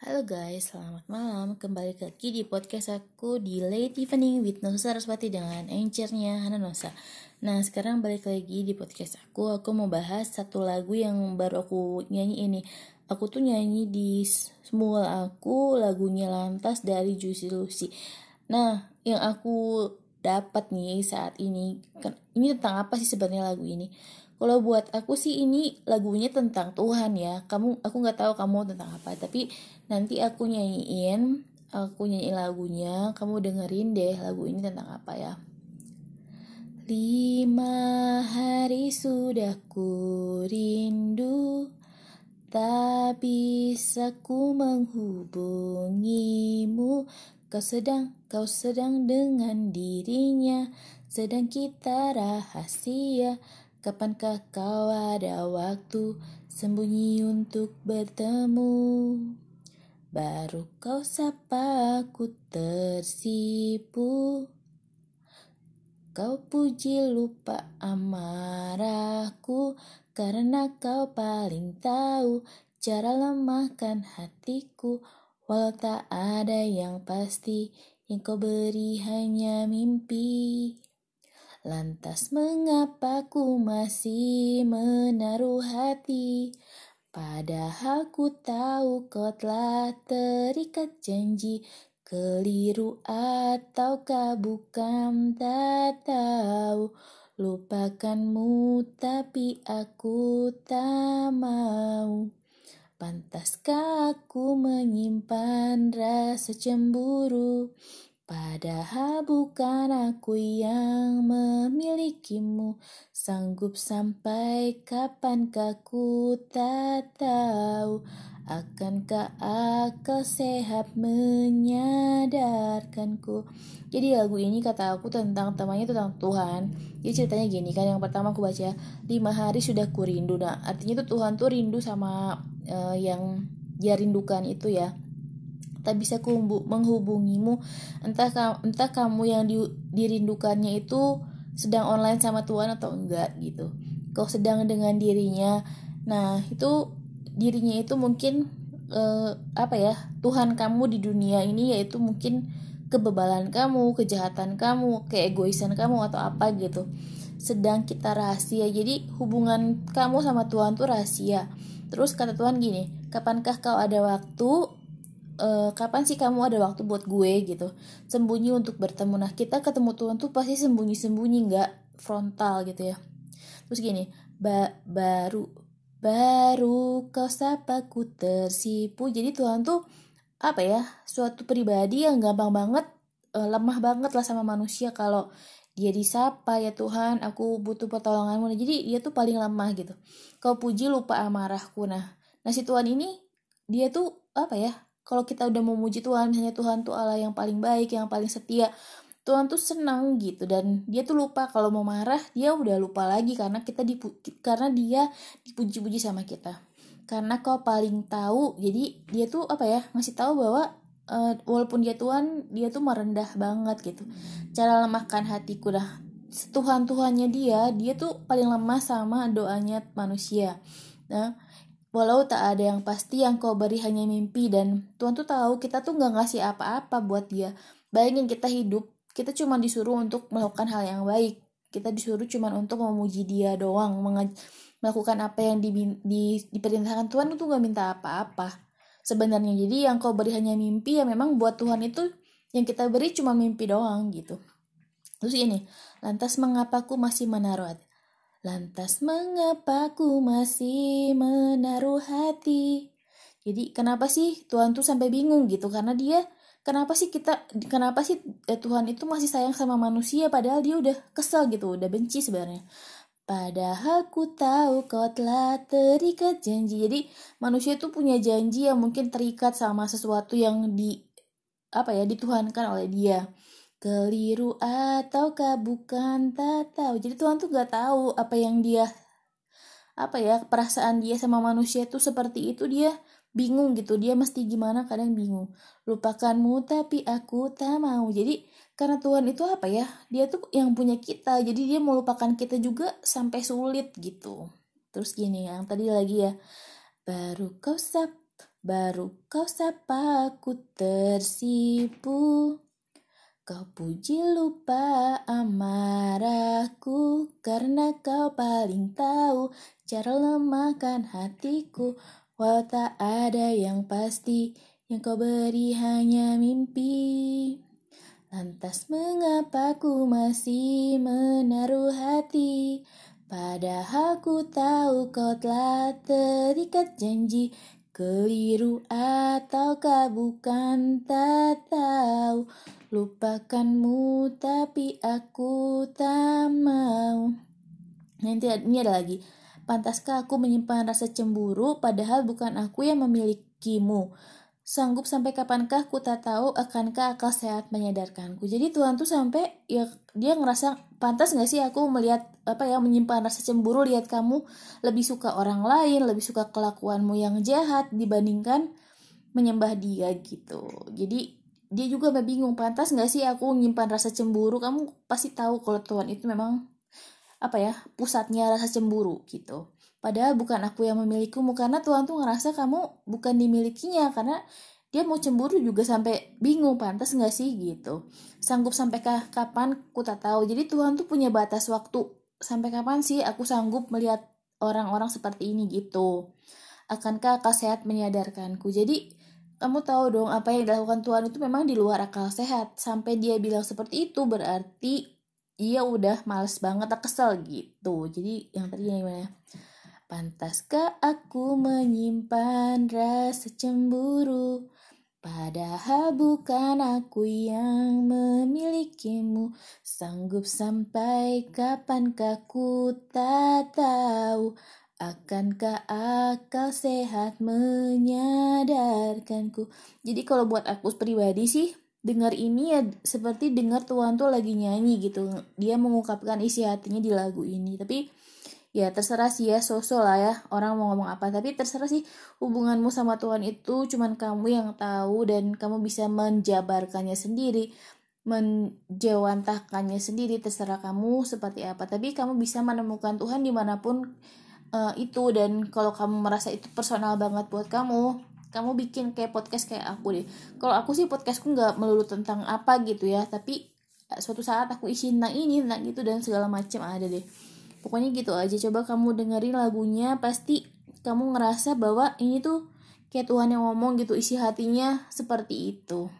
Halo guys, selamat malam. Kembali lagi di podcast aku di Late Evening with Nosa Raspati dengan anchornya Hana Nosa. Nah, sekarang balik lagi di podcast aku. Aku mau bahas satu lagu yang baru aku nyanyi ini. Aku tuh nyanyi di semua aku lagunya Lantas dari Juicy Lucy. Nah, yang aku dapat nih saat ini, kan, ini tentang apa sih sebenarnya lagu ini? Kalau buat aku sih ini lagunya tentang Tuhan ya. Kamu aku nggak tahu kamu tentang apa, tapi nanti aku nyanyiin, aku nyanyiin lagunya, kamu dengerin deh lagu ini tentang apa ya. Lima hari sudah ku rindu Tak bisa ku menghubungimu Kau sedang, kau sedang dengan dirinya Sedang kita rahasia Kapankah kau ada waktu sembunyi untuk bertemu? Baru kau sapa aku tersipu. Kau puji lupa amarahku Karena kau paling tahu Cara lemahkan hatiku. Walau tak ada yang pasti Yang kau beri hanya mimpi Lantas mengapa ku masih menaruh hati? Padahal ku tahu kau telah terikat janji Keliru ataukah bukan tak tahu. Lupakanmu tapi aku tak mau. Pantaskah aku menyimpan rasa cemburu Padahal bukan aku yang memilikimu. Sanggup sampai kapankah ku tak tahu. Akankah akal sehat menyadarkanku? Jadi lagu ini kata aku tentang temanya tentang Tuhan. Jadi ceritanya gini kan yang pertama aku baca Lima hari sudah ku rindu. Nah artinya tuh Tuhan tuh rindu sama uh, yang dia rindukan itu ya tak bisa menghubungimu. Entah entah kamu yang di, dirindukannya itu sedang online sama Tuhan atau enggak gitu. Kau sedang dengan dirinya. Nah itu dirinya itu mungkin eh, apa ya Tuhan kamu di dunia ini yaitu mungkin kebebalan kamu kejahatan kamu keegoisan kamu atau apa gitu. Sedang kita rahasia. Jadi hubungan kamu sama Tuhan tuh rahasia. Terus kata Tuhan gini kapankah kau ada waktu uh, kapan sih kamu ada waktu buat gue? gitu. Sembunyi untuk bertemu. Nah kita ketemu Tuhan tuh pasti sembunyi sembunyi nggak frontal gitu ya. Terus gini ba baru baru kau sapa ku tersipu. Jadi Tuhan tuh apa ya suatu pribadi yang gampang banget uh, lemah banget lah sama manusia kalau dia disapa ya Tuhan aku butuh pertolonganmu. Nah, jadi dia tuh paling lemah gitu. Kau puji lupa amarahku. Nah nah si Tuhan ini dia tuh apa ya kalau kita udah mau muji Tuhan misalnya Tuhan tuh Allah yang paling baik yang paling setia Tuhan tuh senang gitu. Dan dia tuh lupa kalau mau marah dia udah lupa lagi karena kita dipu karena dia dipuji-puji sama kita. Karena kau paling tahu jadi dia tuh apa ya ngasih tahu bahwa uh, walaupun dia Tuhan dia tuh merendah banget gitu. Cara lemahkan hatiku dah Tuhan Tuhannya dia dia tuh paling lemah sama doanya manusia. Nah Walau tak ada yang pasti yang kau beri hanya mimpi dan Tuhan tuh tahu kita tuh nggak ngasih apa-apa buat dia. Bayangin kita hidup, kita cuma disuruh untuk melakukan hal yang baik. Kita disuruh cuma untuk memuji dia doang, melakukan apa yang di, di, diperintahkan Tuhan itu nggak minta apa-apa. Sebenarnya jadi yang kau beri hanya mimpi ya memang buat Tuhan itu yang kita beri cuma mimpi doang gitu. Terus ini, lantas mengapa aku masih menaruh hati? Lantas mengapa ku masih menaruh hati? Jadi kenapa sih Tuhan tuh sampai bingung gitu karena dia kenapa sih kita kenapa sih eh, Tuhan itu masih sayang sama manusia padahal dia udah kesel gitu, udah benci sebenarnya. Padahal ku tahu kau telah terikat janji. Jadi manusia itu punya janji yang mungkin terikat sama sesuatu yang di apa ya dituhankan oleh dia keliru ataukah bukan tak tahu. Jadi Tuhan tuh gak tahu apa yang dia apa ya perasaan dia sama manusia tuh seperti itu dia bingung gitu. Dia mesti gimana kadang bingung. Lupakanmu tapi aku tak mau. Jadi karena Tuhan itu apa ya dia tuh yang punya kita. Jadi dia melupakan kita juga sampai sulit gitu. Terus gini yang tadi lagi ya. Baru kau sap Baru kau sapa aku tersipu Kau puji lupa amarahku Karena kau paling tahu Cara lemahkan hatiku. Walau tak ada yang pasti Yang kau beri hanya mimpi. Lantas mengapa ku masih menaruh hati? Padahal ku tahu kau telah terikat janji Keliru ataukah bukan? Tak tahu. Lupakanmu tapi aku tak mau. Nanti ini ada lagi. Pantaskah aku menyimpan rasa cemburu padahal bukan aku yang memilikimu Sanggup sampai kapankah ku tak tahu akankah akal sehat menyadarkanku. Jadi Tuhan tuh sampai ya dia ngerasa pantas nggak sih aku melihat apa ya menyimpan rasa cemburu lihat kamu lebih suka orang lain, lebih suka kelakuanmu yang jahat dibandingkan menyembah dia gitu. Jadi dia juga bingung pantas nggak sih aku menyimpan rasa cemburu. Kamu pasti tahu kalau Tuhan itu memang apa ya pusatnya rasa cemburu gitu. Padahal bukan aku yang memilikimu karena Tuhan tuh ngerasa kamu bukan dimilikinya karena dia mau cemburu juga sampai bingung pantas nggak sih gitu. Sanggup sampai kapan ku tak tahu. Jadi Tuhan tuh punya batas waktu sampai kapan sih aku sanggup melihat orang-orang seperti ini gitu. Akankah akal sehat menyadarkanku? Jadi kamu tahu dong apa yang dilakukan Tuhan itu memang di luar akal sehat. Sampai dia bilang seperti itu berarti ia udah males banget kesel gitu. Jadi yang tadi gimana? Pantaskah aku menyimpan rasa cemburu? Padahal bukan aku yang memilikimu. Sanggup sampai kapankah ku tak tahu. Akankah akal sehat menyadarkanku? Jadi kalau buat aku pribadi sih dengar ini ya seperti dengar Tuhan tuh lagi nyanyi gitu. Dia mengungkapkan isi hatinya di lagu ini. Tapi ya terserah sih ya sosok lah ya orang mau ngomong apa. Tapi terserah sih hubunganmu sama Tuhan itu cuman kamu yang tahu dan kamu bisa menjabarkannya sendiri menjawantahkannya sendiri terserah kamu seperti apa. Tapi kamu bisa menemukan Tuhan di mana pun uh, itu dan kalau kamu merasa itu personal banget buat kamu kamu bikin kayak podcast kayak aku deh. Kalau aku sih podcastku nggak melulu tentang apa gitu ya tapi eh, suatu saat aku isi tentang ini tentang itu dan segala macam ada deh pokoknya gitu aja coba kamu dengerin lagunya pasti kamu ngerasa bahwa ini tuh kayak Tuhan yang ngomong gitu isi hatinya seperti itu